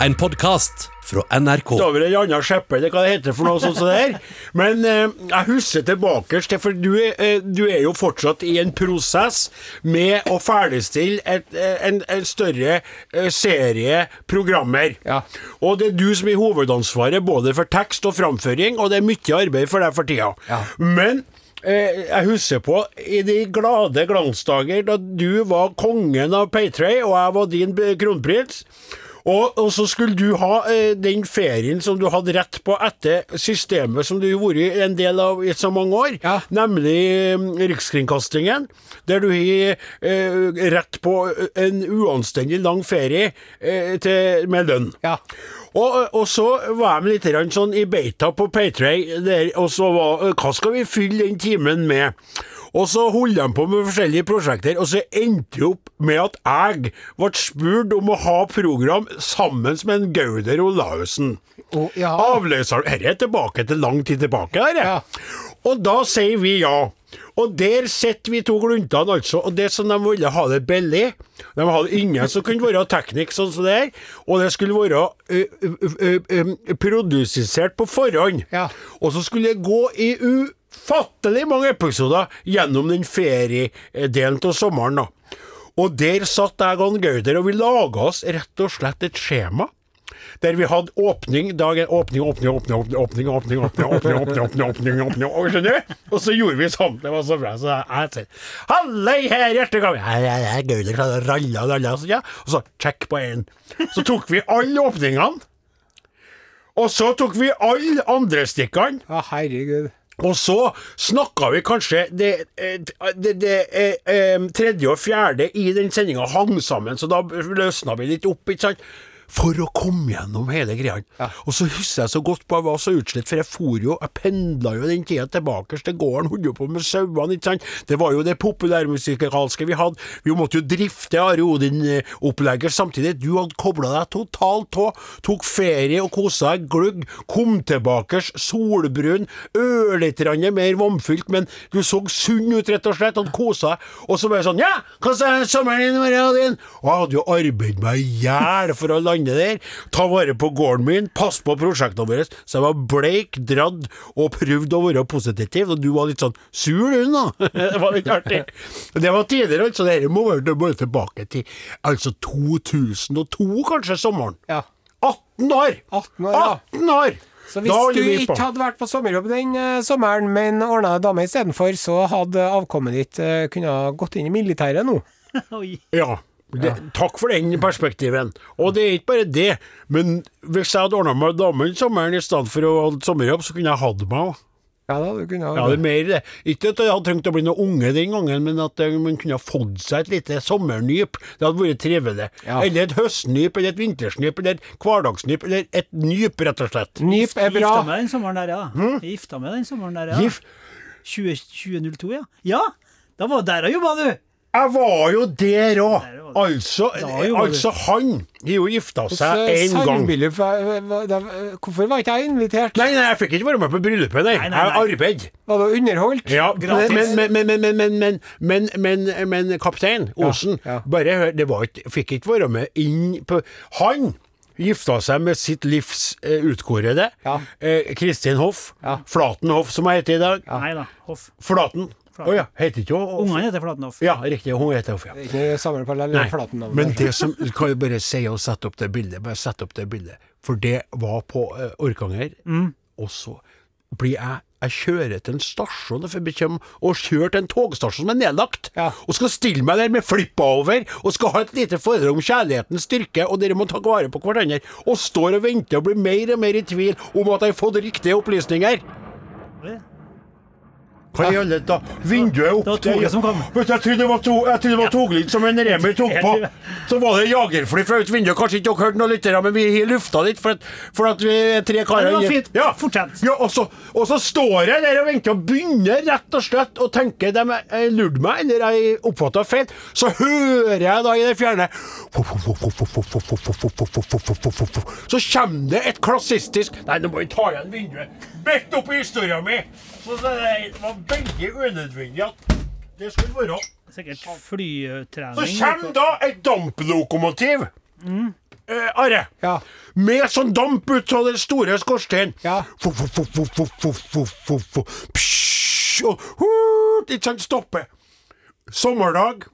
En podkast fra NRK. over en annen skjeppe, eller hva det heter for noe sånt som det her. Men eh, jeg husker tilbake til, for du, eh, du er jo fortsatt i en prosess med å ferdigstille et, eh, en, en større eh, serie programmer. Ja. Og det er du som er hovedansvaret både for tekst og framføring, og det er mye arbeid for deg for tida. Ja. Men eh, jeg husker på i de glade glansdager da du var kongen av Paytray, og jeg var din kronprins. Og, og så skulle du ha eh, den ferien som du hadde rett på etter systemet som du har vært en del av i så mange år, Ja. nemlig eh, Rikskringkastingen, der du har eh, rett på en uanstendig lang ferie eh, til, med lønn. Ja. Og, og så var jeg litt sånn i beita på Paytray, og så var Hva skal vi fylle den timen med? Og så holdt de på med forskjellige prosjekter, og så endte det opp med at jeg ble spurt om å ha program sammen med en Gauder Olaussen. Oh, ja. Avløseren Dette er tilbake til lang tid tilbake. Her, Ja. Og da sier vi ja. Og der sitter vi to gluntene, altså. Og det som de ville ha det billig De hadde ingen som kunne være teknikk sånn som det her. Og det skulle være ø, produsert på forhånd. Ja. Og så skulle det gå i ufattelig mange episoder gjennom den feriedelen av sommeren. da. Og der satt jeg og Gauder, og vi laga oss rett og slett et skjema. Der vi hadde åpning, dagen, åpning, åpning, åpning, åpning, åpning, åpning, åpning, åpning, åpning, åpning, åpning, åpning, skjønner du? Og så gjorde vi sånn. Det var så bra. Så jeg, sier Hallei her, hei, Gauder, ralla. Og så check på én. Så tok vi alle åpningene. Og så tok vi alle andre stikkene. ja, herregud. Og så snakka vi kanskje det, eh, det, det eh, eh, tredje og fjerde i den sendinga hang sammen, så da løsna vi litt opp, ikke sant? For å komme gjennom hele greia. Og så husker jeg så godt på jeg var så utslitt, for jeg for jo, jeg pendla jo den tida tilbake til gården, holdt jo på med sauene, ikke sant. Det var jo det populærmusikalske vi hadde. Vi måtte jo drifte Are Odin-opplegget samtidig. Du hadde kobla deg totalt av, tok ferie og kosa deg glugg, kom tilbake solbrun, ørlite mer vannfylt, men du så sunn ut, rett og slett, hadde kosa deg. Og så bare sånn Ja, hva sa sommeren din, Are Odin? Og jeg hadde jo arbeidet meg i hjel for å lande der, ta vare på gården min, passe på prosjektene våre, så jeg var bleik, dradd og prøvde å være positiv, og du var litt sånn sur, du, da. det var litt artig. Det var tidligere, altså. Dette må være bare tilbake til altså 2002, kanskje, sommeren. Ja. 18 år! 18 år, ja. 18 år! Så hvis du ikke hadde vært på sommerjobb den uh, sommeren, men ordna dame istedenfor, så hadde avkommet ditt uh, kunnet gått inn i militæret nå. Oi. Ja. Det, Takk for den perspektiven. Og det er ikke bare det, men hvis jeg hadde ordna meg damen sommeren i stedet for å ha sommerjobb, så kunne jeg hatt meg òg. Ja da, du kunne Ja, det er mer det. Ikke at jeg hadde trengt å bli noen unge den gangen, men at man kunne ha fått seg et lite sommernyp. Det hadde vært trivelig. Ja. Eller et høstnyp, eller et vintersnyp, eller et hverdagsnyp, eller et nyp, rett og slett. Nyp er bra. Gifta meg den sommeren der, ja. Jeg Gifta meg den sommeren der, ja. Gift. 20, 2002, ja. Ja! Da var der jeg jobba, du! Jeg var jo der òg. Altså, altså, han har jo gifta seg én gang. Hvorfor var ikke jeg invitert? Nei, nei, Jeg fikk ikke være med på bryllupet, nei. Jeg arbeidet. Var du underholdt? Ja, men, men, men, men, kaptein Osen, bare hør, det fikk ikke være med inn på Han gifta seg med sitt livs eh, utkårede. Eh, Kristin Hoff. Flaten Hoff, som hun heter i dag. Nei da, Hoff. Flaten. Å Oh, ja, heter ikke hun Hoff? Ungene heter Flatenhoff. Ja, riktig, hun heter Hoff, ja. Ikke samme Flatenhoff. Men det som kan jeg bare si og sette opp det bildet, bare sette opp det bildet. For det var på uh, Orkanger, Mm. og så blir jeg jeg kjører til en stasjon for jeg og kjører til en togstasjon som er nedlagt, Ja. og skal stille meg der med flippa over, og skal ha et lite foredrag om kjærlighetens styrke, og dere må ta vare på hverandre, og står og venter og blir mer og mer i tvil om at jeg har fått riktige opplysninger. Hva i alle da? Vinduet opp Det var toget som kom. Vet du, jeg trodde det var, to, jeg trodde det var toglyd som en Remi tok på. Så var det jagerfly fra ut vinduet. Kanskje ikke dere hørte noe lyttere, men vi lufta litt for at, for at vi er tre karer. Ja, det var fint. Ja. Fortsett. Ja, og, så, og så står jeg der og venter og begynner rett og slett å tenke de lurte meg, eller jeg oppfatta feil. Så hører jeg da i det fjerne Så kommer det et klassistisk Nei, nå må vi ta igjen vinduet midt oppi historien min! Så det var veldig unødvendig at det skulle være Sikkert flytrening. Så kommer da et damplokomotiv. Mm. Eh, Are. Ja. Med sånn damp ut av den store skorsteinen. Ja. Og ikke sant, stoppe. Sommerdag.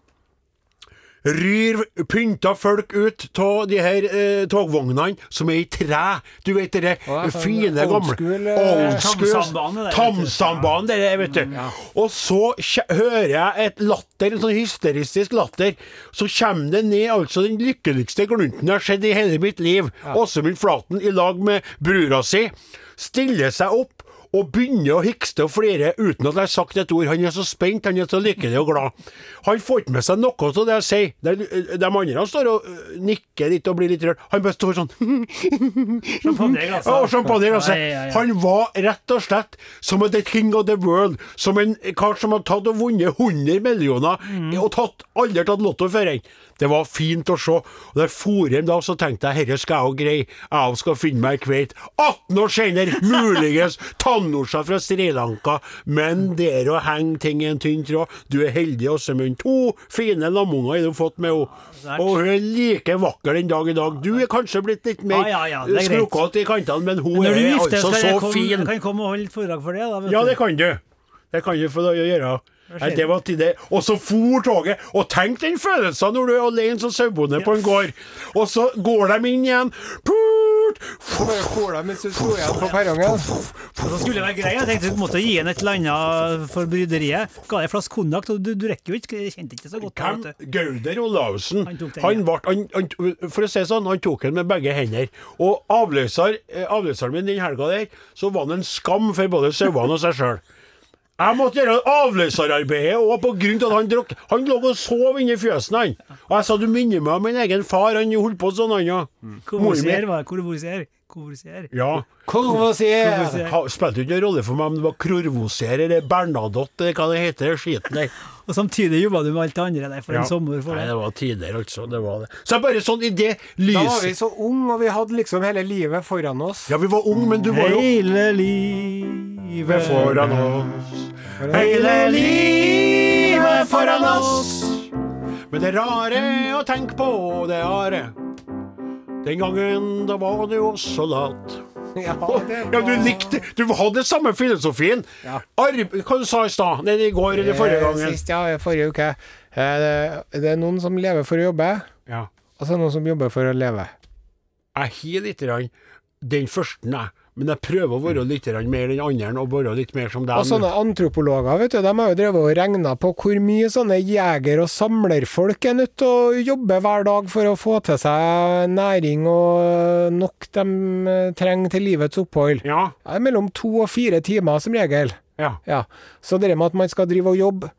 Ryr pynta folk ut av de her eh, togvognene som er i tre. Du vet det ja, sånn fine, old gamle school, eh, Old school det der, vet du. Mm, du. Og så hører jeg et latter, en sånn hysteristisk latter. Så kommer det ned altså den lykkeligste glunten jeg har sett i hele mitt liv. Åsemund Flaten i lag med brura si. Stiller seg opp og begynner å hikste og flire uten at jeg har sagt et ord. Han er så spent, han er så lykkelig og glad. Han får ikke med seg noe av det jeg sier. De, de andre står og øh, nikker litt og blir litt rørt. Han bare står sånn Champagneglasset. Ja, og champagneglasset. Ja, ja. Han var rett og slett som the king of the world. Som en kar som har tatt og vunnet 100 millioner Mm. og tatt, aldri tatt lotto før. Det var fint å se. Og Der for hjem da, så tenkte jeg herre skal jeg òg greie. Jeg skal finne meg ei kveite. 18 år senere, muligens tannorsa fra Sri Lanka. Men det er å henge ting i en tynn tråd. Du er heldig, Åsemund. To fine lamunger har du fått med henne. Og hun er like vakker den dag i dag. Du er kanskje blitt litt mer Ja, ja, ja, skrukkete i kantene, men hun men er gifter altså så komme, fin. kan jeg komme og holde foredrag for det? Da, vet Ja, det kan du. Det kan du få gjøre. Nei, det var til det. Og så for toget. Og tenk den følelsen når du er alene som sauebonde på en gård. Og så går de inn igjen. Purt! For deg mens du sto igjen på perrongen. Så skulle det være grei. Jeg tenkte du måtte gi en et eller annet for bryderiet. Ga deg en flaske konjakk, og du, du rekker jo ikke kjente ikke så godt. Hvem? Gauder Olavsen. Han Han ble, han, han, for å si sånn, han tok den med begge hender. Og avløser, eh, avløseren min den helga der, så var han en skam for både sauene og seg sjøl. Jeg måtte gjøre avløserarbeidet òg, av at han drakk Han lå og sov inni fjøsen, han. Og jeg sa du minner meg om min egen far, han holdt på sånn, han ja. Mor mi. Korvosier, Korvosier. Ja. Korvosier. Spilte ikke noen rolle for meg om det var Krorvosier eller Bernadotte eller hva det heter, skiten der. Og samtidig jobba du med alt det andre der for Ja. en sommer. For Nei, det. var tider, altså. Det var det. Så jeg bare sånn i det Da var vi så unge, og vi hadde liksom hele livet foran oss. Ja, vi var unge, men du var jo Hele livet foran oss. Hele livet foran oss. Men det rare å tenke på, det are. Den gangen, da var du også lat. Ja, Ja, du likte Du hadde samme filosofien. Ja. Arb hva du sa i stad? Nede i går eller forrige Eh, gangen? Sist, ja, forrige uke. Eh, Det, er noen som lever for å jobbe, Ja. og så er det noen som jobber for å leve. Jeg har litt grann den første, jeg. Men jeg prøver å være litt mer den andre og være litt mer som deg. Og sånne antropologer, vet du, de har jo drevet og regna på hvor mye sånne jeger- og samlerfolk er nødt til å jobbe hver dag for å få til seg næring og nok de eh, trenger til livets opphold. Ja. Det er mellom to og fire timer som regel. ja. Ja. Så det med at man skal drive og jobbe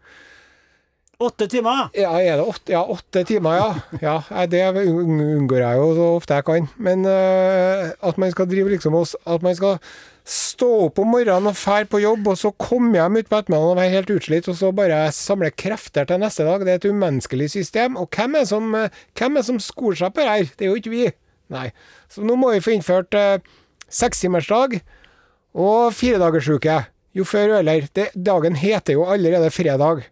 Åtte timer! Ja, er det åtte, ja, åtte timer, ja. ja. Det unngår jeg jo så ofte jeg kan. Men uh, at man skal drive liksom oss, At man skal stå opp om morgenen og fære på jobb, og så komme hjem utpå ettermiddagen og være helt utslitt, og så bare samle krefter til neste dag. Det er et umenneskelig system. Og hvem er som, eh, hvem er som skoler seg på det her? Det er jo ikke vi. Nei. Så nå må vi få innført uh, sekstimersdag og firedagersuke. Jo før jo heller. Dagen heter jo allerede fredag.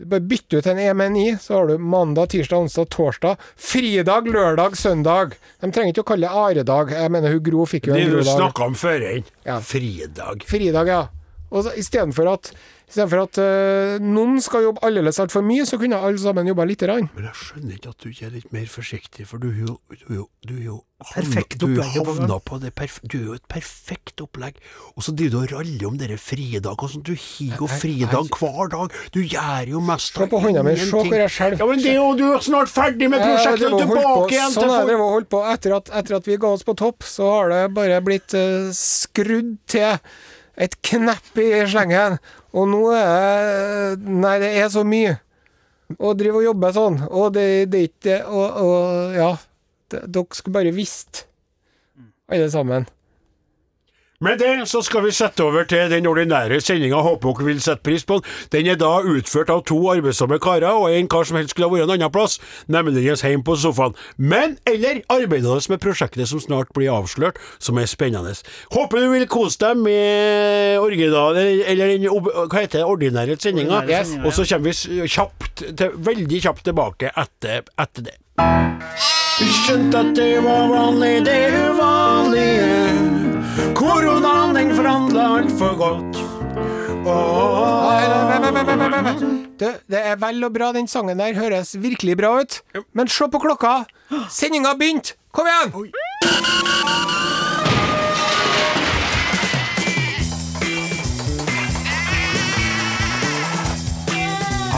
Du Bare bytte ut en e-men i så har du mandag, tirsdag, onsdag, torsdag. Fridag, lørdag, søndag. De trenger ikke å kalle det aredag. Jeg mener hun Gro fikk jo en grodag. Gro-dag. snakka om før en Ja. Fridag. Fridag, ja. Og så Istedenfor at, i stedet for at uh, noen skal jobbe aldeles altfor mye, så kunne alle sammen jobba lite grann. Men jeg skjønner ikke at du ikke er litt mer forsiktig, for du er jo, du jo, du jo Perfekt du er opplegg på havna på det perf Du er jo et perfekt opplegg, og så driver du og raller om dere fridag og sånn. Du higer jo fridag hver dag. Du gjør jo mest Se på hånda mi, se hvor jeg skjelver. Ja, men det er jo, du er snart ferdig med prosjektet, og tilbake igjen Sånn til Sånn er det og holdt på. Etter at, etter at vi ga oss på topp, så har det bare blitt uh, skrudd til et knepp i slengen. Og nå er det Nei, det er så mye. Å drive og jobbe sånn. Og det, det er ikke Og, og ja. Dere skulle bare visst, alle sammen. Med det så skal vi sette over til den ordinære sendinga. Håper dere vil sette pris på den. Den er da utført av to arbeidsomme karer og en kar som helst skulle ha vært en annen plass, nemlig hjemme på sofaen. Men eller arbeidende med prosjektet som snart blir avslørt, som er spennende. Håper du vil kose deg med original, eller, eller den hva heter det, ordinære sendinga. Og så kommer vi kjapt, til, veldig kjapt tilbake etter, etter det. Skjønt at det var vanlig, det uvanlige. Koronaen, den forhandla alt for godt. Du, det er vel og bra, den sangen der høres virkelig bra ut. Men se på klokka! Sendinga har begynt! Kom igjen!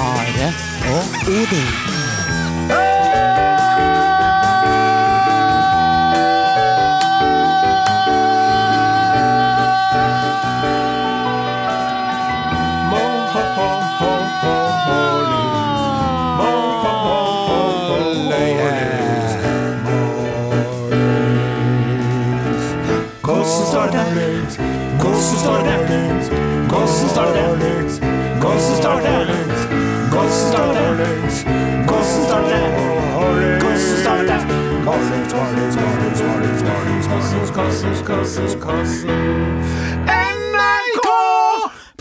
Are og Odin. Hvordan står det? Gossen står det? Gossen står det? Gossen står det? Gossen står det? Gossen står det? NRK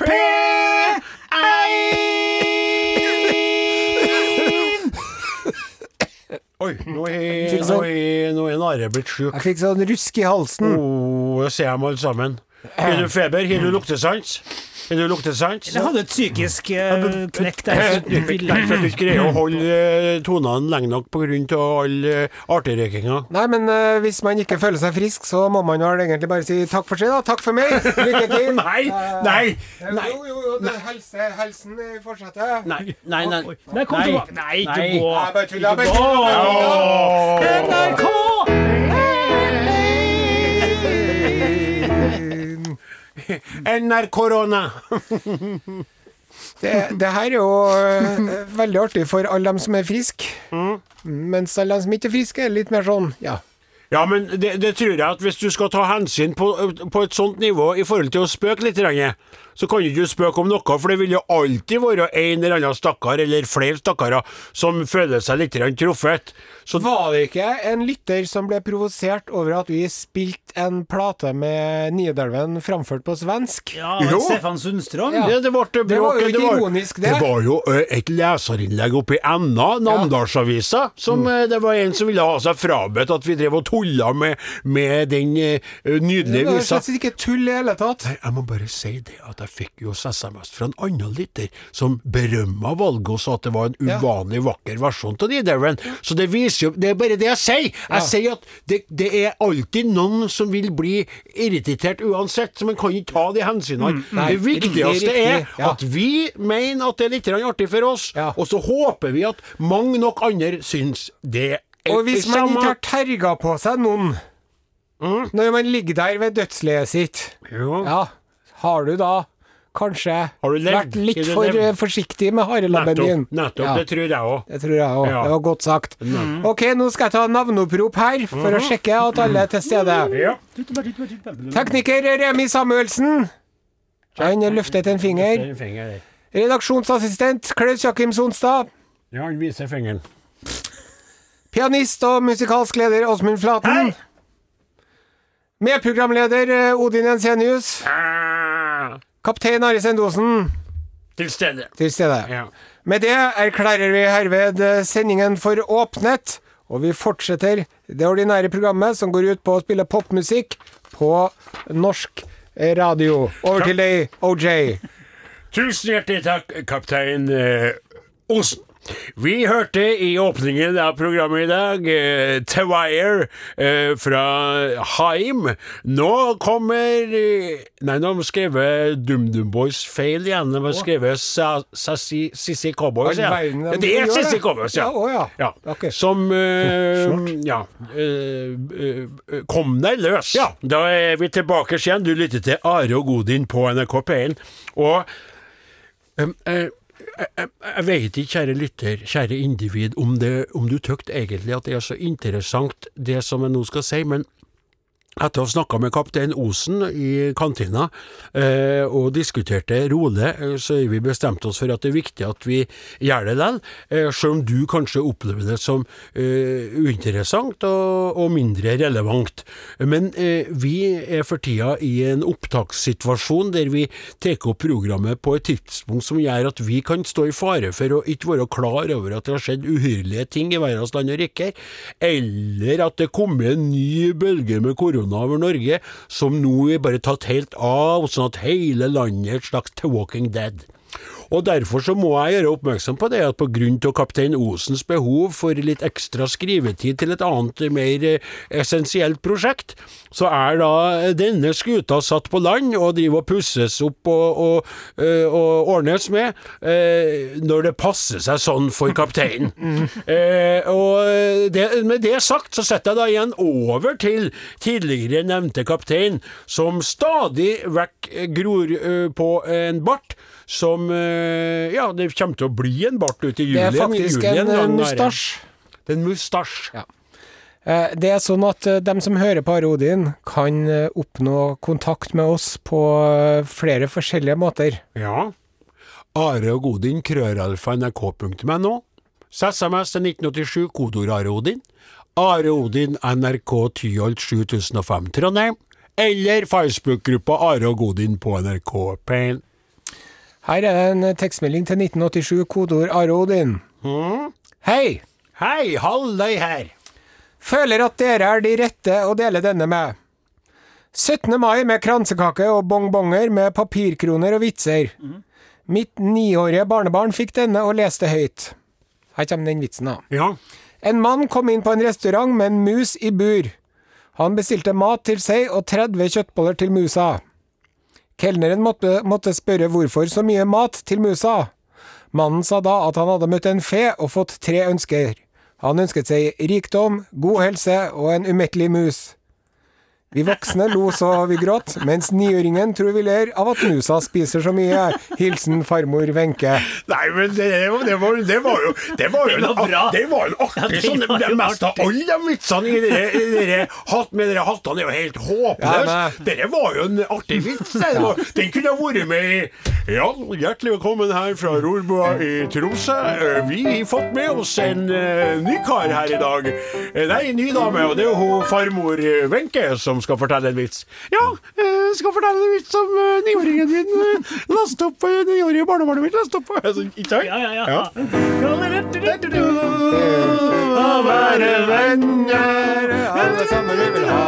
P1 Oi, nå er, nå er, nå er Are blitt sjuk. Jeg fikk sånn rusk i halsen. Oh, jeg ser dem alle sammen. Har du feber? Har du luktesans? Har du luktesans? Jeg hadde et psykisk eh, knekk der. Eh, Nei, at du ikke greier å holde eh, tonene lenge nok pga. all eh, artigrøykinga. Nei, men eh, hvis man ikke føler seg frisk, så må man vel egentlig bare si takk for seg, da. Takk for meg. Lykke til. Nei, nei, nei. Jo, jo, jo. Det er helse, helsen i forsetet. Nei, nei, nei. Nei, kom tilbake. Nei, ikke Nei. gå. Jeg bare tuller, jeg bare tuller. NRK! NRK-korona. Det, det her er jo eh, veldig artig for alle dem som er friske. Mens alle dem som ikke er friske, er litt mer sånn ja. Ja, men det, det tror jeg at hvis du skal ta hensyn på, på et sånt nivå i forhold til å spøke litt, så kan du ikke spøke om noe, for det vil jo alltid være en eller annen stakkar, eller flere stakkarer, som føler seg litt truffet. Så Var det ikke en lytter som ble provosert over at vi spilte en plate med Nidelven framført på svensk? Ja, Jo. Stefan Sundstrøm. Ja. det, det, ble Det var jo ikke ironisk, det. Det var jo et leserinnlegg oppe i Enna, Namdalsavisa, som Mm. det var en som ville ha seg frabedt at vi drev og tulla med, med den nydelige nydelige Det var slett ikke tull i hele tatt. Nei, Jeg må bare si det at jeg fikk jo SMS fra en annen lytter som berømma valget og sa at det var en Ja. uvanlig vakker versjon av Nidelven. Så det viser jo Det er bare det jeg sier. Jeg sier at det, det er alltid noen som vil bli irritert uansett, så man kan ikke ta de hensynene. Mm, det viktigste er ja. at vi mener at det er litt artig for oss, Ja. og så håper vi at mange nok andre syns det er Og hvis man ikke har terga på seg noen når man ligger der ved dødsleiet sitt, Jo. ja, har du da kanskje Har du vært litt du for eh, forsiktig med harelabben din? Nettopp, nettopp Ja. det tror jeg òg. Det tror jeg òg. Ja. Det var godt sagt. Ok, nå skal jeg ta navneopprop her, for å sjekke at alle er til stede. Ja. Tekniker Remi Samuelsen. Han løftet en finger. Redaksjonsassistent Klaus Jakim Sonstad. Ja, han viser fingeren. Pianist og musikalsk leder Åsmund Flaten. Medprogramleder eh, Odin Jensenius. Ah, Kaptein Are Sendosen til stede. til stede. Ja. Med det erklærer vi herved eh, sendingen for åpnet, og vi fortsetter det ordinære programmet som går ut på å spille popmusikk på norsk radio. Over til deg, OJ. Tusen hjertelig takk, kaptein eh, Osen. Vi hørte i åpningen av programmet i dag eh, The Wire eh, fra Haim. Nå kommer eh, Nei, nå har vi skrevet DumDum Boys feil igjen. Nå har skrevet Sissy Cowboys. Ja. Det er Sissy Cowboys, ja. Ja, ja. Ok. Som Ja. kom deg løs. Ja, da er vi tilbake igjen. Du lytter til Are og Godin på NRK P1. Og eh, jeg, jeg, vet ikke, kjære lytter, kjære individ, om, det, om du tykte egentlig at det er så interessant det som jeg nå skal si, men etter å ha snakka med kaptein Osen i kantina eh, og diskuterte rolig, eh, så har vi bestemt oss for at det er viktig at vi gjør det likevel, eh, selv om du kanskje opplever det som eh, uinteressant og, og mindre relevant. Men eh, vi er for tida i en opptakssituasjon der vi tar opp programmet på et tidspunkt som gjør at vi kan stå i fare for å ikke være klar over at det har skjedd uhyrlige ting i verdens land og riker, eller at det kommer en ny bølge med korona over Norge som nå er bare tatt helt av, sånn at hele landet er et slags The Walking Dead. Og Derfor så må jeg gjøre oppmerksom på det at på grunn av kaptein Osens behov for litt ekstra skrivetid til et annet, mer eh, essensielt prosjekt, så er da denne skuta satt på land og driver og pusses opp og, og, eh, og ordnes med, eh, når det passer seg sånn for kapteinen. Eh, og det, med det sagt, så setter jeg da igjen over til tidligere nevnte kaptein, som stadig vekk gror på en bart som eh, Ja, det kommer til å bli en bart ut i juli. Det er faktisk juli en eh, det. mustasj. Det er en mustasj. Ja. Det er sånn at eh, dem som hører på Are Odin, kan eh, oppnå kontakt med oss på eh, flere forskjellige måter. Ja. Are og Godin, krøralfa nrk.no. SMS til 1987, kodeord Are Odin. Are Odin, NRK Tyholt 7005 Trondheim. Eller Facebook-gruppa Are og Godin på NRK P1. Her er en tekstmelding til 1987, kodeord Are Odin. Hei! Hei, halløy her. Føler at dere er de rette å dele denne med. 17. mai med kransekake og bongbonger med papirkroner og vitser. Mitt niårige barnebarn fikk denne og leste høyt. Her kommer den vitsen, da. Ja. En mann kom inn på en restaurant med en mus i bur. Han bestilte mat til seg og 30 kjøttboller til musa. Kelneren måtte, måtte spørre hvorfor så mye mat til musa. Mannen sa da at han hadde møtt en fe og fått tre ønsker. Han ønsket seg rikdom, god helse og en umettelig mus. Vi voksne lo så vi gråt, mens niåringen tror vi ler av at musa spiser så mye. Hilsen farmor Wenche. Nei, men det, det, var, det var jo Det var jo Det var en, det var en artig Ja, det sånn Det jo meste av alle de vitsene i dere, i dere hatt med dere hattene er jo helt håpløse. Ja, men- Dette var jo en artig vits. var- Den kunne ha vært med i Ja, hjertelig velkommen her fra Rorbua i Tromsø. Eh, Vi har fått med oss en eh, ny kar her i dag. Eh, Nei, en ny dame, og det er jo hun farmor Wenche som skal fortelle en vits. Ja, jeg skal fortelle en vits som eh, niåringen min uh, lastet opp. eh, Niårige barnebarnet mitt lastet opp. Altså, Ikke sant? Ja, ja, ja. Ja. Å være venner, alle sammen vi vil ha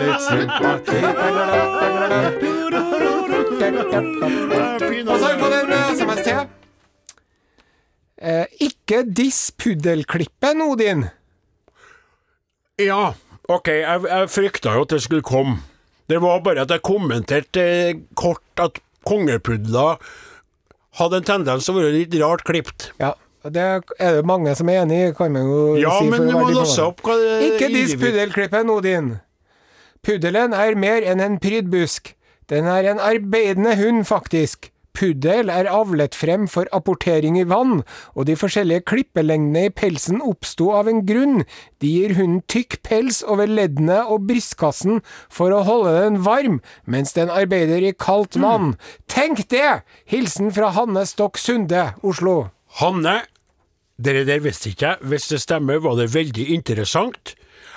litt sympati. Og så har vi fått en eh, SMS-T. Eh, ikke diss puddelklippen, Odin. Ja, ok, jeg, jeg frykta jo at det skulle komme. Det var bare at jeg kommenterte eh, kort at kongepudler hadde en tendens til å være litt rart klipt. Ja, det er det mange som er enig i, kan man jo Ja, si. men for å du være må diplomat. låse opp hva det Ikke diss puddelklippen, Odin. Puddelen er mer enn en prydbusk. Den er en arbeidende hund, faktisk. Puddel er avlet frem for apportering i vann, og de forskjellige klippelengdene i pelsen oppsto av en grunn. De gir hunden tykk pels over leddene og brystkassen for å holde den varm, mens den arbeider i kaldt vann. Tenk det! Hilsen fra Hanne Stokk Sunde, Oslo. Hanne, dere der visste ikke jeg. Hvis det stemmer, var det veldig interessant.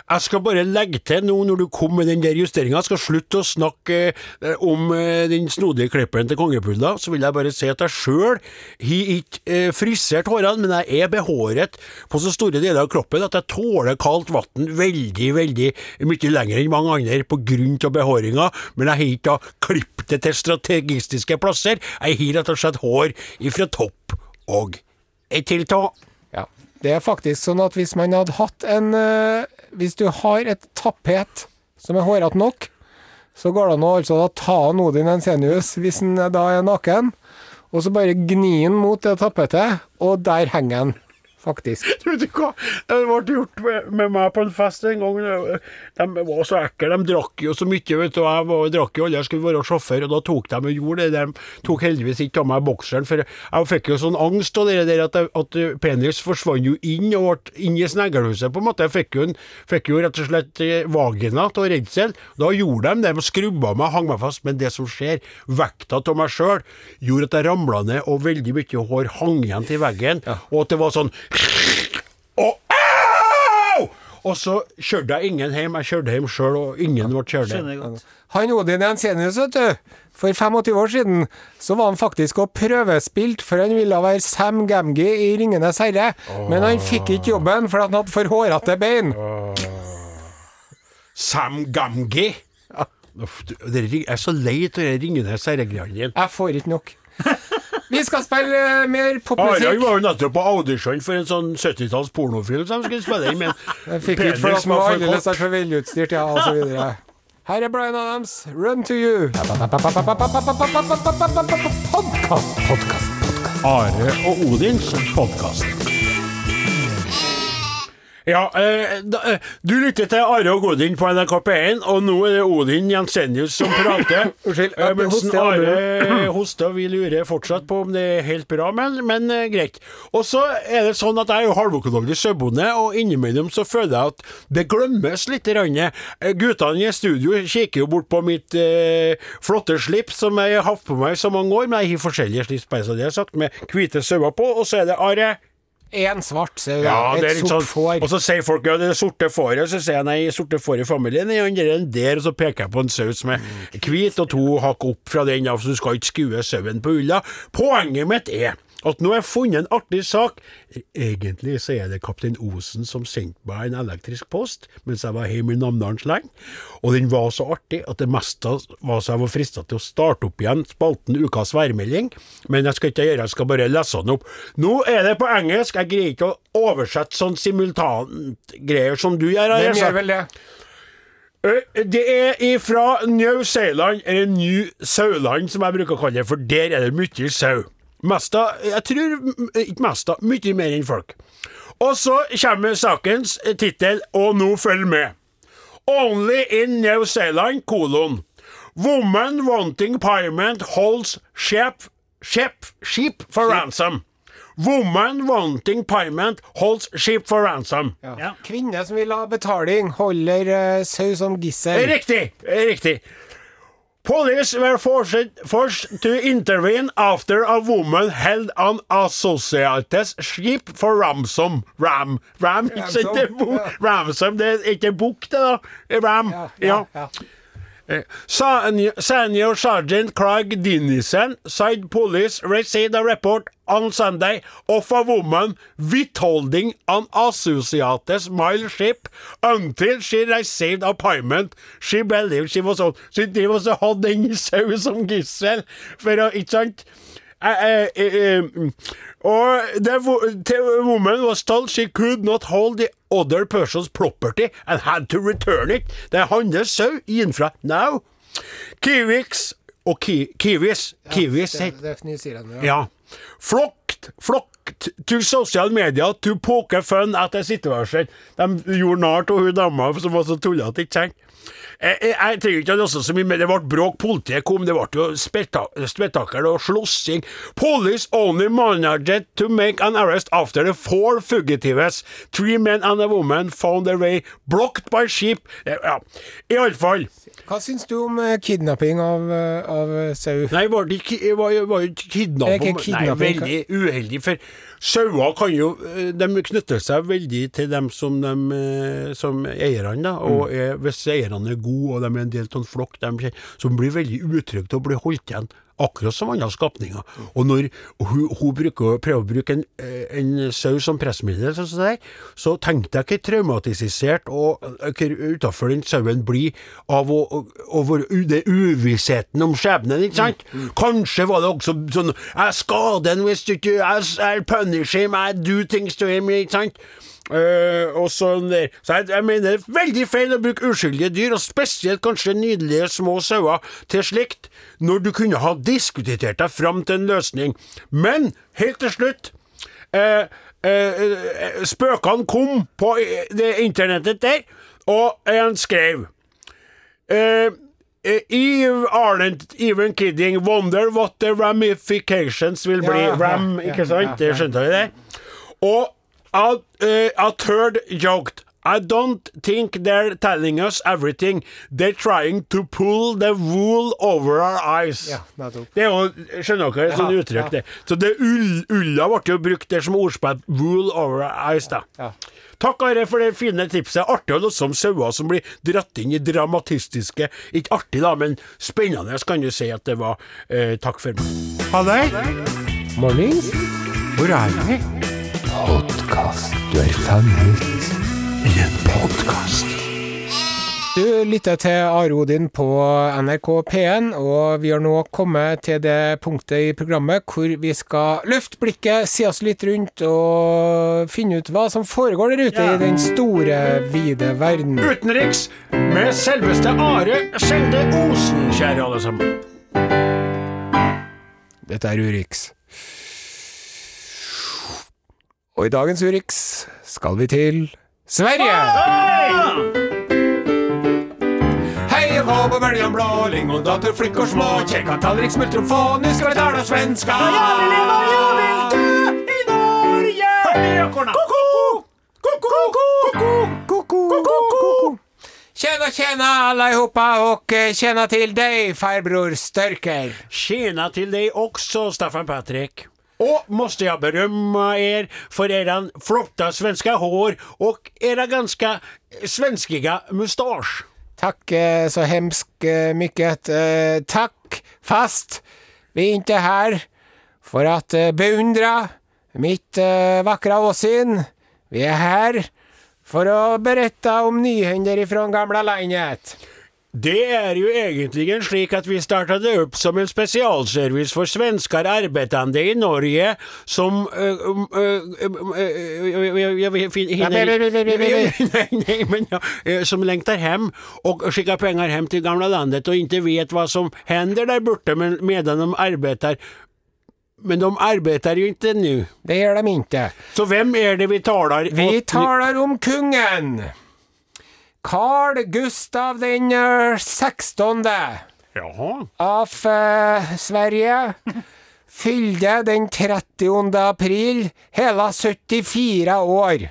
Jeg skal bare legge til nå når du kom med den der justeringa, skal slutte å snakke eh, om eh, den snodige klippen til kongepulla, så vil jeg bare si at jeg sjøl har ikke eh, frisert hårene, men jeg er behåret på så store deler av kroppen at jeg tåler kaldt vann veldig, veldig mye lenger enn mange andre på grunn av behåringa, men jeg har ikke da klippet det til strategistiske plasser. Jeg har rett og slett hår ifra topp og ei til tå. Ja. Det er faktisk sånn at hvis man hadde hatt en Hvis du har et tapet som er hårete nok, så går det an å altså da ta han Odin Ensenius hvis han da er naken, og så bare gni han mot det tapetet, og der henger han. Faktisk. Vet du hva? Det ble gjort med, meg på en fest en gang. De var så ekle. De drakk jo så mye. vet du. Jeg var, drakk jo aldri, Jeg skulle være sjåfør, og da tok de og gjorde det. De tok heldigvis ikke av meg bokseren. For jeg fikk jo sånn angst av det der at, jeg- at penis forsvant jo inn og ble inn i sneglehuset, på en måte. Jeg fikk jo, en, fikk jo rett og slett eh, vagina av redsel. Da gjorde de det. De skrubba meg, hang meg fast. Men det som skjer, vekta av meg sjøl, gjorde at jeg ramla ned, og veldig mye hår hang igjen til veggen. Og at det var sånn og au! Og så kjørte jeg ingen hjem. Jeg kjørte hjem sjøl, og ingen ble kjørt hjem. Han Odin Jensenius, vet du. For 25 år siden så var han faktisk og prøvespilt, for han ville være Sam Gamgee i 'Ringenes herre'. Men han fikk ikke jobben, for han hadde for hårete bein. Sam Gamgee. Uff, du, det ring- jeg er så lei av de Ringenes herre-greiene dine. Jeg får ikke nok. Vi skal spille eh, mer popmusikk. Harald var jo nettopp på audition for en sånn 70-talls pornofilm som skulle spille inn, men fikk ikke for at var var for velutstyrt, ja, og så videre. Her er Bryan Adams, 'Run to You'. Podkast, podkast, podkast. Are og Odins podkast. Ja, eh, da, eh, du lytter til Are og Odin på NRK P1, og nå er det Odin Jensenius som prater. Unnskyld, Eh, mens hoste, Are hoster, vi lurer fortsatt på om det er helt bra, men, men eh, greit. Og så er det sånn at jeg er jo halvøkologisk sauebonde, og innimellom så føler jeg at det glemmes litt. Eh, Guttene i studio kikker jo bort på mitt eh, flotte slips som jeg har hatt på meg i så mange år, men jeg har forskjellige slips, bare så det er sagt, med hvite sauer på, og så er det Are. En svart sau, Ja, et sort sånn får. Og så sier folk ja, det er sorte fåret, så sier jeg nei, sorte får i familien er han der, en der, og så peker jeg på en sau som er hvit, og to hakk opp fra den, så du skal ikke skue sauen på ulla. Poenget mitt er at nå har jeg funnet en artig sak. Egentlig så er det kaptein Osen som sendte meg en elektrisk post mens jeg var hjemme i Namdalsland, og den var så artig at det meste var så jeg var frista til å starte opp igjen spalten Ukas værmelding, men jeg skal ikke gjøre jeg skal bare lese den opp. Nå er det på engelsk, jeg greier ikke å oversette sånn simultangreier som du gjør. Hvem gjør vel det? Det er ifra New Zealand, eller New Sauland som jeg bruker å kalle det, for der er det mye sau. Mesta, jeg tror ikke mesta, mye mer enn folk. Og så kommer sakens tittel, og nå følg med. Only in New Zealand, kolon. Woman wanting payment holds ship, ship, sheep for ransom. Woman wanting payment holds ship for ransom. Ja. Kvinne som vil ha betaling, holder uh, sau som gissel. Riktig, riktig. Police were forced, forced to intervene after a woman held an associates ship for ransom. Ram. Ram, ikke Ransom, det bo- ja. ransom, det er ikke bukk, det da. Ram. Ja. ja, ja. Senior, senior Sergeant Craig Dinison said police received a report on Sunday of a woman withholding an associate's mile ship until she received a. She believed she was on Så de hadde sau som gissel, for å Ikke sant? Eh, eh, eh, mm. or the, the woman was told she could not hold the other person's property and had to return it. Det er hans sau innenfra. Now, Kiwis og ki, Kiwis Kiwis Det, det Zealand, ja. ja. Flocked, flocked to social media to poke fun at the situation. De gjorde narr av hun dama som var så tullete, ikke sant? Jeg, jeg, jeg trenger ikke å så mye, men det ble bråk. Politiet kom, det ble jo spetakkel og slåssing. Police only managed to make an arrest after the four fugitives, three men and a woman, found their way blocked by sheep. i Ja, iallfall. Hva syns du om uh, kidnapping av, eh, av eh, sau? Nei, var det var, var ikke Nei, veldig uheldig. For sauer kan jo eh, De knytter seg veldig til dem som, de, eh, som eierne, da. Og Mm. eh, hvis eierne er gode, og de er en del av en flokk, de, som blir veldig utrygge til å bli holdt igjen. Akkurat som andre skapninger. Og når hun, hun bruker, prøver å bruke en, en sau som pressmiddel, sånn så, så tenkte jeg hvor traumatisert og hvor utafor den sauen blir av å, å, det uvissheten om skjebnen, ikke sant? Kanskje var det også sånn Jeg skader han hvis du ikke Jeg punish him, I do things to him, ikke sant? Eh, og sånn der. Så jeg, jeg mener det er veldig feil å bruke uskyldige dyr, og spesielt kanskje nydelige små sauer, til slikt, når du kunne ha diskutert deg fram til en løsning. Men helt til slutt uh, eh, Spøkene kom på det internettet der, og en skrev Eve aren't even kidding. Wonder what the ramifications will Ja, be. Ram, ja, ikke sant? ja, Det skjønte vi det? Og a, eh, a third joked. I don't think they're telling us everything. They're trying to pull the wool over our eyes. Ja. Det er jo, skjønner dere, sånn Ja, uttrykk ja. det. Så det ull, ulla ble jo brukt der som ordspill. Wool over our eyes, da. Ja. Takk Are for det fine tipset. Artig å låse om sauer som blir dratt inn i dramatistiske Ikke artig, da, men spennende kan du si at det var. Eh, takk for meg. Ha det. Mornings. Hvor er vi? Podkast. Du er fanget i en podkast. Du lytter til Are Odin på NRK P1, og vi har nå kommet til det punktet i programmet hvor vi skal løfte blikket, se oss litt rundt og finne ut hva som foregår der ute Ja. i den store, vide verden. Utenriks med selveste Are Sende Osen, kjære alle sammen. Dette er Urix. Og i dagens Urix skal vi til Sverige! Hei og hå på bøljan blå, lingondator, flickor små, kjekka tallrik, smultron få, nu ska vi tala svenska! Tjena, tjena allihopa och og tjena till dig farbror Störker. Tjena till dig också, Staffan Patrik. Och måste jag berömma er för eran flotta svenska hår och era ganska svenskiga mustasch. Tack eh, så hemskt eh, mycket. Eh, Tack, fast vi är inte här för att beundra mitt vackra åsyn. Vi är här för att berätta om nyhender ifrån gamla landet. Det är ju egentligen slik att vi startade upp som en specialservice för svenskar arbetande i Norge som... som längtar hem och skickar pengar hem till gamla landet och inte vet vad som händer där borta medan de arbetar. Men de arbetar ju inte nu. Det gör de inte. Så vem är det vi talar Vi taler talar om kungen. Carl Gustav den eh, 16 Jaha. av eh, Sverige fyllde den 30 april hele 74 år.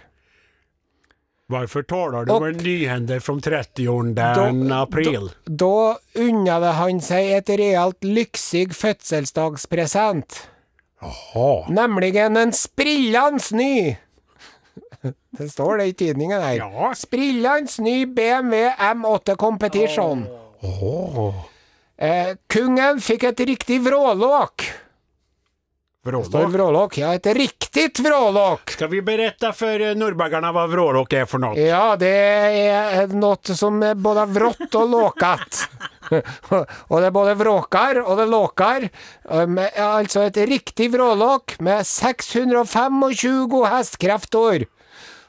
Hvorfor taler du om en nyhende fra 30 april? Da unnade han seg et realt lyksig fødselsdagspresent. Jaha. Nemlig en sprillende ny Det står det i tidningen her. Ja. Sprillans ny BMW M8 Competition. Eh, kungen fikk et riktig vrålåk. Står Vrålåk. Ja, et riktig vrålåk. Skal vi berette for nordbergerne hva vrålåk er for noe? Ja, det er noe som er både vrått og låkat. og det er både vråkar og det låkar. Um, altså et riktig vrålåk med 625 hestekrefter.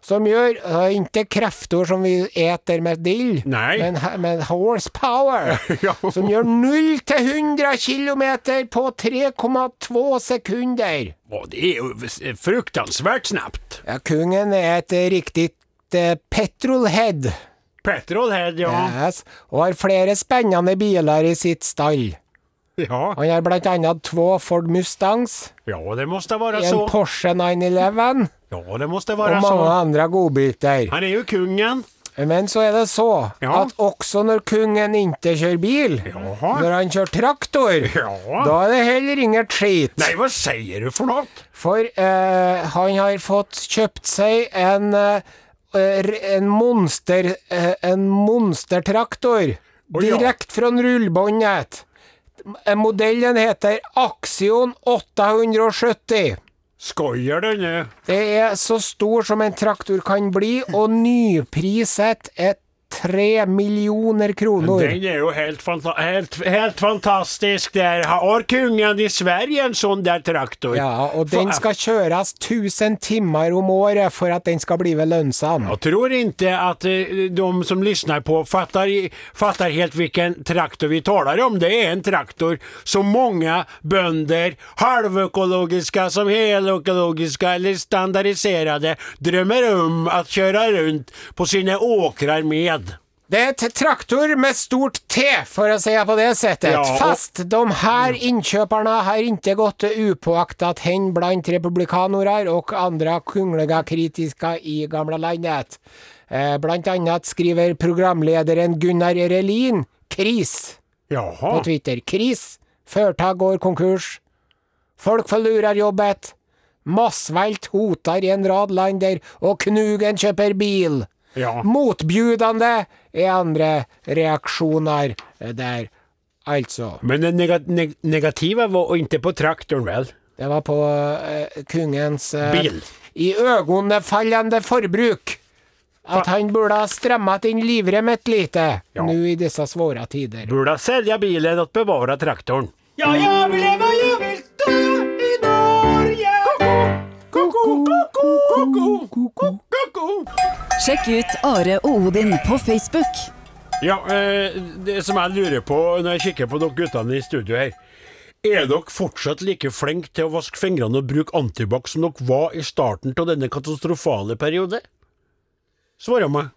Som gjør uh, ikke krefter som vi eter med dill, men, men horsepower. Ja. Som gjør 0 til 100 km på 3,2 sekunder. Åh, det er jo fruktansvært snapt. snabbt. Ja, kungen er et riktig uh, petrolhead. Petrolhead, ja. Yes, og har flere spennende biler i sitt stall. Ja, Han har blant annet to Ford Mustangs, ja det måste vara en så. Porsche 911 Ja, det måste og mange så. andre godbiter. Han er jo kungen. Men så er det så Ja. at også når kungen ikke kjører bil, Jaha. når han kjører traktor, Ja. da er det heller inget skit. Nei, hva sier du for noe? For eh, han har fått kjøpt seg en, eh, en monster eh, En monstertraktor. Å, ja. Direkt fra rullebåndet. Modellen heter Axion 870. Skoier denne. Det er så stor som en traktor kan bli, og nypriset et 3 millioner kroner. Den er jo helt, fanta helt, helt fantastisk. Der har kongen i Sverige en sånn der traktor. Ja, og den skal kjøres 1000 timmar om året for at den skal bli lønnsom. Jeg tror ikke at eh, de som lyssnar på fattar, fattar helt hvilken traktor vi taler om. Det er en traktor som mange bønder, halvøkologiske som heløkologiske eller standardiserade, drømmer om å kjøre rundt på sine åkrer med. Det er et traktor med stort T, for å si det på det settet. Ja, og- Fast de her innkjøperne har ikke gått upåaktet hen blant republikanere og andre kunglige kritiske i gamle landet. Eh, Blant annet skriver programlederen Gunnar Relin kris på Twitter. Kris. Førta går konkurs. Folk forlurer jobbet. Massvelt hoter i en rad land der, og Knugen kjøper bil. Ja. Motbjudende er andre reaksjoner der, altså. Men det neg neg negative var ikke på traktoren, vel? det var på uh, kungens uh, Bil. i ögonfallande forbruk. At han burde ha strammet inn livremmet lite Ja. nå i disse svåre tider. Borde sälja bilen og bevara traktoren. Ja, jeg vil leve, Sjekk ut Are og Odin på Facebook. Ja, eh, det som jeg lurer på når jeg kikker på dere guttene i studio her. Er dere fortsatt like flinke til å vaske fingrene og bruke antibac som dere var i starten av denne katastrofale periode? Svarer meg.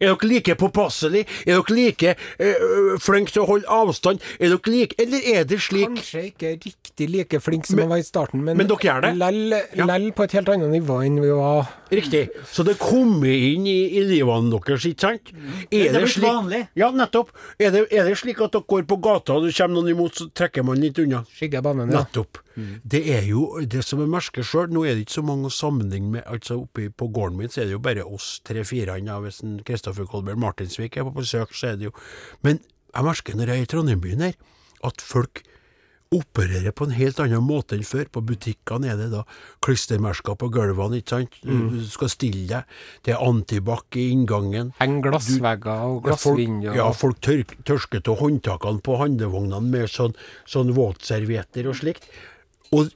Er dere like påpasselige? Er dere like øh, flinke til å holde avstand? Er dere like Eller er det slik Kanskje ikke riktig like flink som Men- var i starten, men, men dere gjør det? Lell, Ja. på et helt annet nivå enn vi var. Riktig. Så det kommer inn i, i livene deres, ikke sant? Det er blitt vanlig. Ja, nettopp. Er det, er det slik at dere går på gata, og det kommer noen imot, så trekker man litt unna? Skygger banen, ja. Nettopp. Det er jo det som er merket sjøl. Nå er det ikke så mange å sammenligne med. Altså Oppe på gården min så er det jo bare oss tre-fire. Hvis Kristoffer Kolberg Martinsvik er på besøk, så er det jo Men jeg merker når jeg er i Trondheim-byen her, at folk opererer på en helt annen måte enn før. På butikkene er det da klistremerker på gulvene, ikke sant. Du skal stille deg. Det er antibac i inngangen. Henger glassvegger og Ja, folk, ja, folk tør, tørsker av håndtakene på handlevognene med sånn, sånn våtservietter og slikt. Og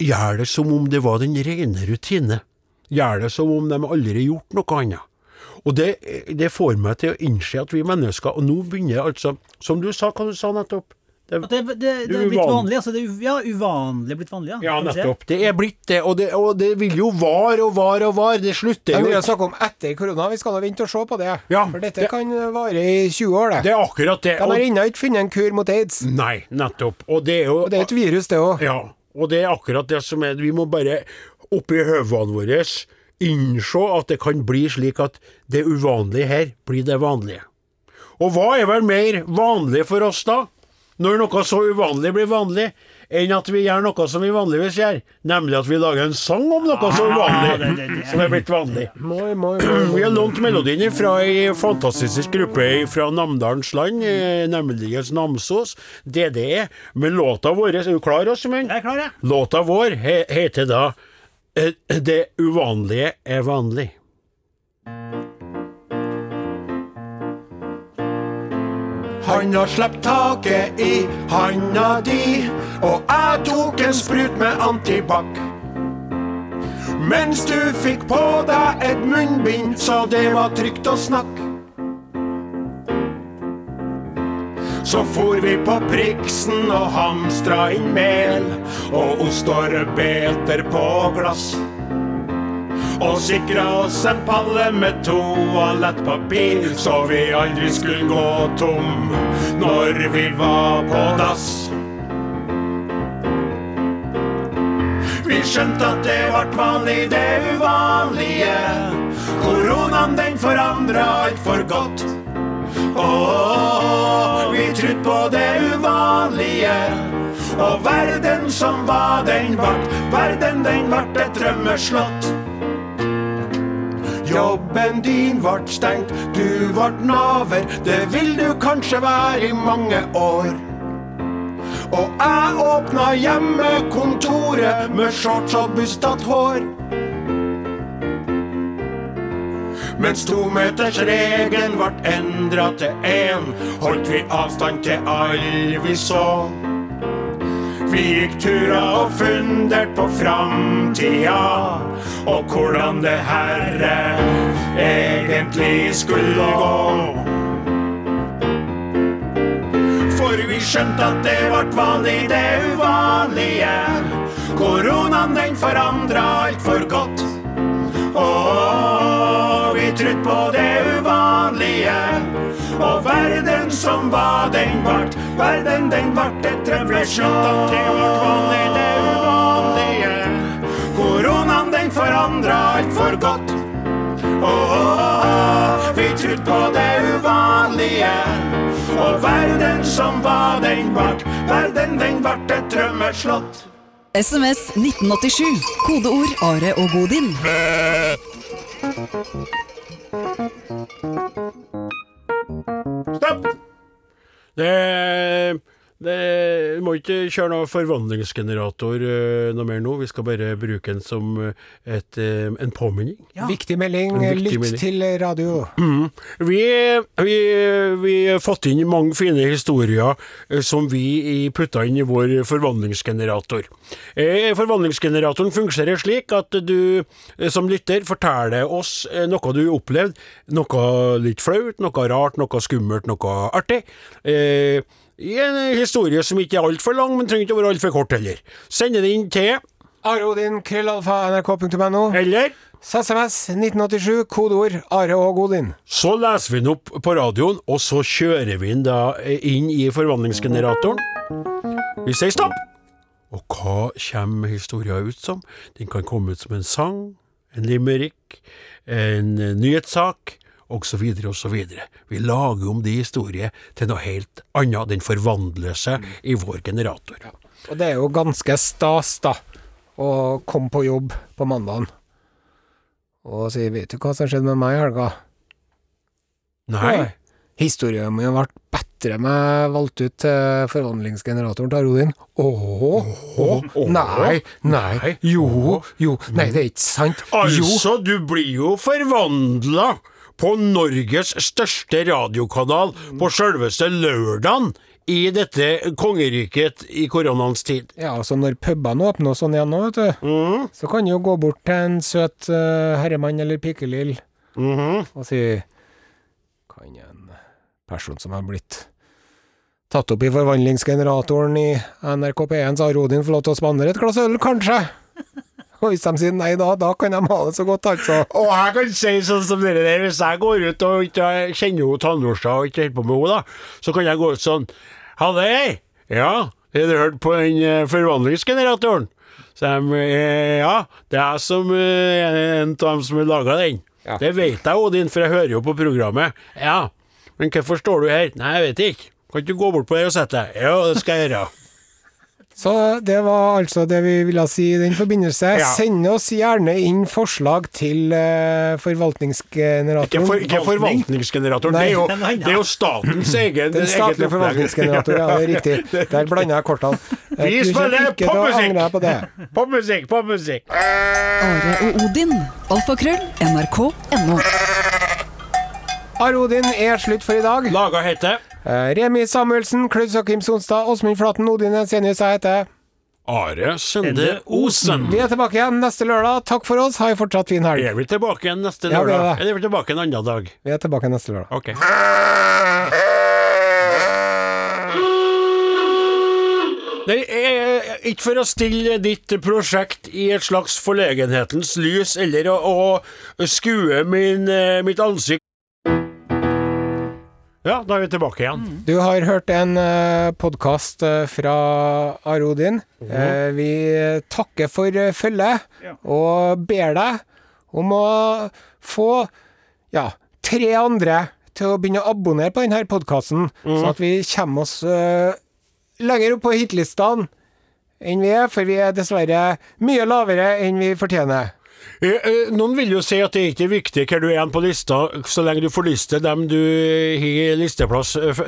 gjør det som om det var den rene rutine. Gjør det som om de aldri har gjort noe annet. Og det, det får meg til å innse at vi mennesker Og nå begynner altså Som du sa, hva du sa nettopp? Det, At det, det, det er blitt vanlig. Altså, det er, ja, uvanlig blitt vanlig. Ja, ja, nettopp. Det er blitt det. Og det, og det vil jo vare og vare og vare. Det slutter jo vi ikke. snakket om etter korona, vi skal da vente og se på det. Ja, For dette det- kan vare i 20 år, det. Det er akkurat det. De har ennå ikke funnet en kur mot aids. nei, nettopp. Og det er jo Og det er et virus, det òg. Ja, og det er akkurat det som er Vi må bare oppi høvene våre innse at det kan bli slik at det uvanlige her blir det vanlige. Og hva er vel mer vanlig for oss da, når noe så uvanlig blir vanlig, enn at vi gjør noe som vi vanligvis gjør, nemlig at vi lager en sang om noe så uvanlig det- det- som er blitt vanlig. Vi har lånt melodien fra ei fantastisk gruppe fra Namdalens land, eh, nemlig Namsos, DDE. med låta vår Er du klar, Åsmund? Låta vår he heter da eh, Det uvanlige er vanlig. Han har sluppet taket i handa di, og jeg tok en sprut med antibac. Mens du fikk på deg et munnbind, så det var trygt å snakke. Så for vi på Priksen og hamstra inn mel og ost og rødbeter på glass. Og sikra oss en palle med toalettpapir, så vi aldri skulle gå tom når vi var på dass. Vi skjønte at det vart vanlig, det uvanlige. Koronaen den forandra alt for godt. Åh, vi trodde på det uvanlige. Og verden som var, den vart. Verden, den vart et drømmeslott. Jobben din vart stengt, du vart naver. Det vil du kanskje være i mange år. Og jeg åpna hjemmekontoret med shorts og bustete hår. Mens tometersregelen vart endra til én, holdt vi avstand til alle vi så. Vi gikk tura og fundert på framtida, og hvordan det herre egentlig skulle gå. For vi skjønte at det vart vanlig, det uvanlige. Koronaen den forandra alt for godt. Og vi trodde på det uvanlige. Og verden som var, den vart Verden, den vart et revolusjon. At det vart vanlig, det uvanlige. Koronaen, den forandra alt for godt. Åh, vi trodde på det uvanlige. Og verden som var, den vart Verden, den vart et drømmeslott. SMS 1987. Kodeord Are og Godin. Stopp! Det, det må ikke kjøre noe forvandlingsgenerator eh, noe mer nå. Vi skal bare bruke den som eh, et, eh, en påminning. Viktig melding. En viktig Lytt melding. til radio. Vi, vi, vi har fått inn mange fine historier som vi i- putta inn i vår forvandlingsgenerator. Eh, Forvandlingsgeneratoren fungerer slik at du som lytter forteller oss noe du opplevde, noe litt flaut, noe rart, noe skummelt, noe artig. I en historie som ikke er altfor lang, men trenger ikke å være altfor kort heller. Sende det inn til Arodin, krøllalfa, nrk.no. eller SMS 1987, kodeord Are og Godin. Så leser vi den opp på radioen, og så kjører vi den da inn i forvandlingsgeneratoren. Vi sier stopp! Og hva kommer historien ut som? Den kan komme ut som en sang, en limerick, en nyhetssak, osv., osv. Vi lager om de historier til noe helt annet. Den forvandler seg i vår generator. Og det er jo ganske stas, da, å komme på jobb på mandagen og si 'Vet du hva som skjedde med meg i helga?' Nei. Historien min ble bedre med valgt ut til forvandlingsgeneratoren til Arodin. Åh, nei, nei, jo, jo, nei, det er ikke sant. Jo, Altså, du blir jo forvandla på Norges største radiokanal på sjølveste lørdagen i dette kongeriket i koronaens tid. ja, altså når pubene åpner og sånn igjen nå, vet du, Mm. så kan du jo gå bort til en søt uh, herremann eller pikelill -hmm. og si Kan en person som har blitt tatt opp i forvandlingsgeneratoren i NRK P1, sa Rodin, få lov til å spandere et glass øl, kanskje? Og hvis de sier nei da, da kan de ha det så godt, altså. Og jeg kan si sånn som dere der, hvis jeg går ut og ikke kjenner henne tannbørsta og ikke holder på med henne, da, så kan jeg gå ut sånn Halløy! Ja, har du hørt på den eh, forvandlingsgeneratoren? Så de, eh, ja, det er jeg som eh, er en av dem som har laga den. Ja. Det vet jeg, Odin, for jeg hører jo på programmet. Ja, men hvorfor står du her? Nei, jeg vet ikke. Kan ikke du gå bort på der og sette deg? Ja, det skal jeg gjøre. Så det var altså det vi ville si i den forbindelse. Ja. Send oss gjerne inn forslag til uh, forvaltningsgeneratoren. Ikke, for, ikke forvaltningsgeneratoren, det er, jo, det er jo statens egen Den statlige forvaltningsgeneratoren, ja, det er riktig. Der blanda jeg kortene. Eh, Vi spiller på musikk! På popmusikk. på musikk! Popmusikk, popmusikk. Are og Odin. Alfakrøll. NRK.no. Arodin er slutt for i dag. Laga heter Eh, Remi Samuelsen, Klaus Kim Sonstad, Åsmund Flaten, Odin Ensenius, jeg heter Are Sende Osen. Vi er tilbake igjen neste lørdag. Takk for oss. Ha en fortsatt fin helg. Er vi tilbake igjen neste Ja, vi er lørdag? er vi tilbake en annen dag? Vi er tilbake neste lørdag. Ok. Er ikke for å stille ditt prosjekt i et slags forlegenhetens lys, eller å, å skue min, eh, mitt ansikt Ja, da er vi tilbake igjen. Du har hørt en uh, podkast fra Arodin. Eh, vi takker for uh, følget og ber deg om å få ja, tre andre til å begynne å abonnere på denne podkasten, sånn at vi kommer oss uh, lenger opp på hitlistene enn vi er, for vi er dessverre mye lavere enn vi fortjener. Eh, eh, Noen vil jo si at det ikke er viktig hvor du er på lista, så lenge du får liste dem du har listeplass eh,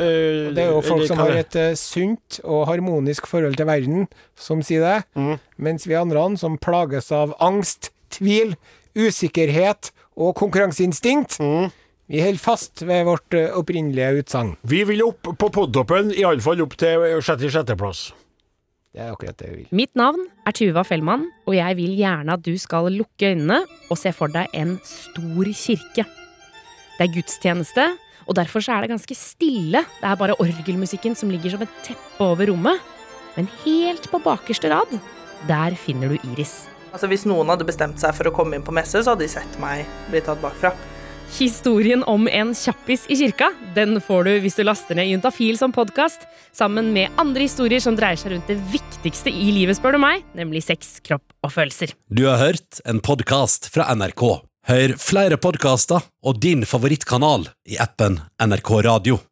Det er jo folk som har et sunt og harmonisk forhold til verden, som sier det. Mm. Mens vi andre som plages av angst, tvil, usikkerhet og konkurranseinstinkt. Vi holder fast ved vårt opprinnelige utsagn. Vi vil opp på podtoppen, iallfall opp til sjette-sjetteplass. Det er akkurat det vi vil. Mitt navn er Tuva Fellmann, og jeg vil gjerne at du skal lukke øynene og se for deg en stor kirke. Det er gudstjeneste, og derfor så er det ganske stille. Det er bare orgelmusikken som ligger som et teppe over rommet. Men helt på bakerste rad, der finner du Iris. Altså Hvis noen hadde bestemt seg for å komme inn på messe, så hadde de sett meg bli tatt bakfra. Historien om en kjappis i kirka den får du hvis du laster ned Juntafil som podkast, sammen med andre historier som dreier seg rundt det viktigste i livet, spør du meg, nemlig sex, kropp og følelser. Du har hørt en podkast fra NRK. Hør flere podkaster og din favorittkanal i appen NRK Radio.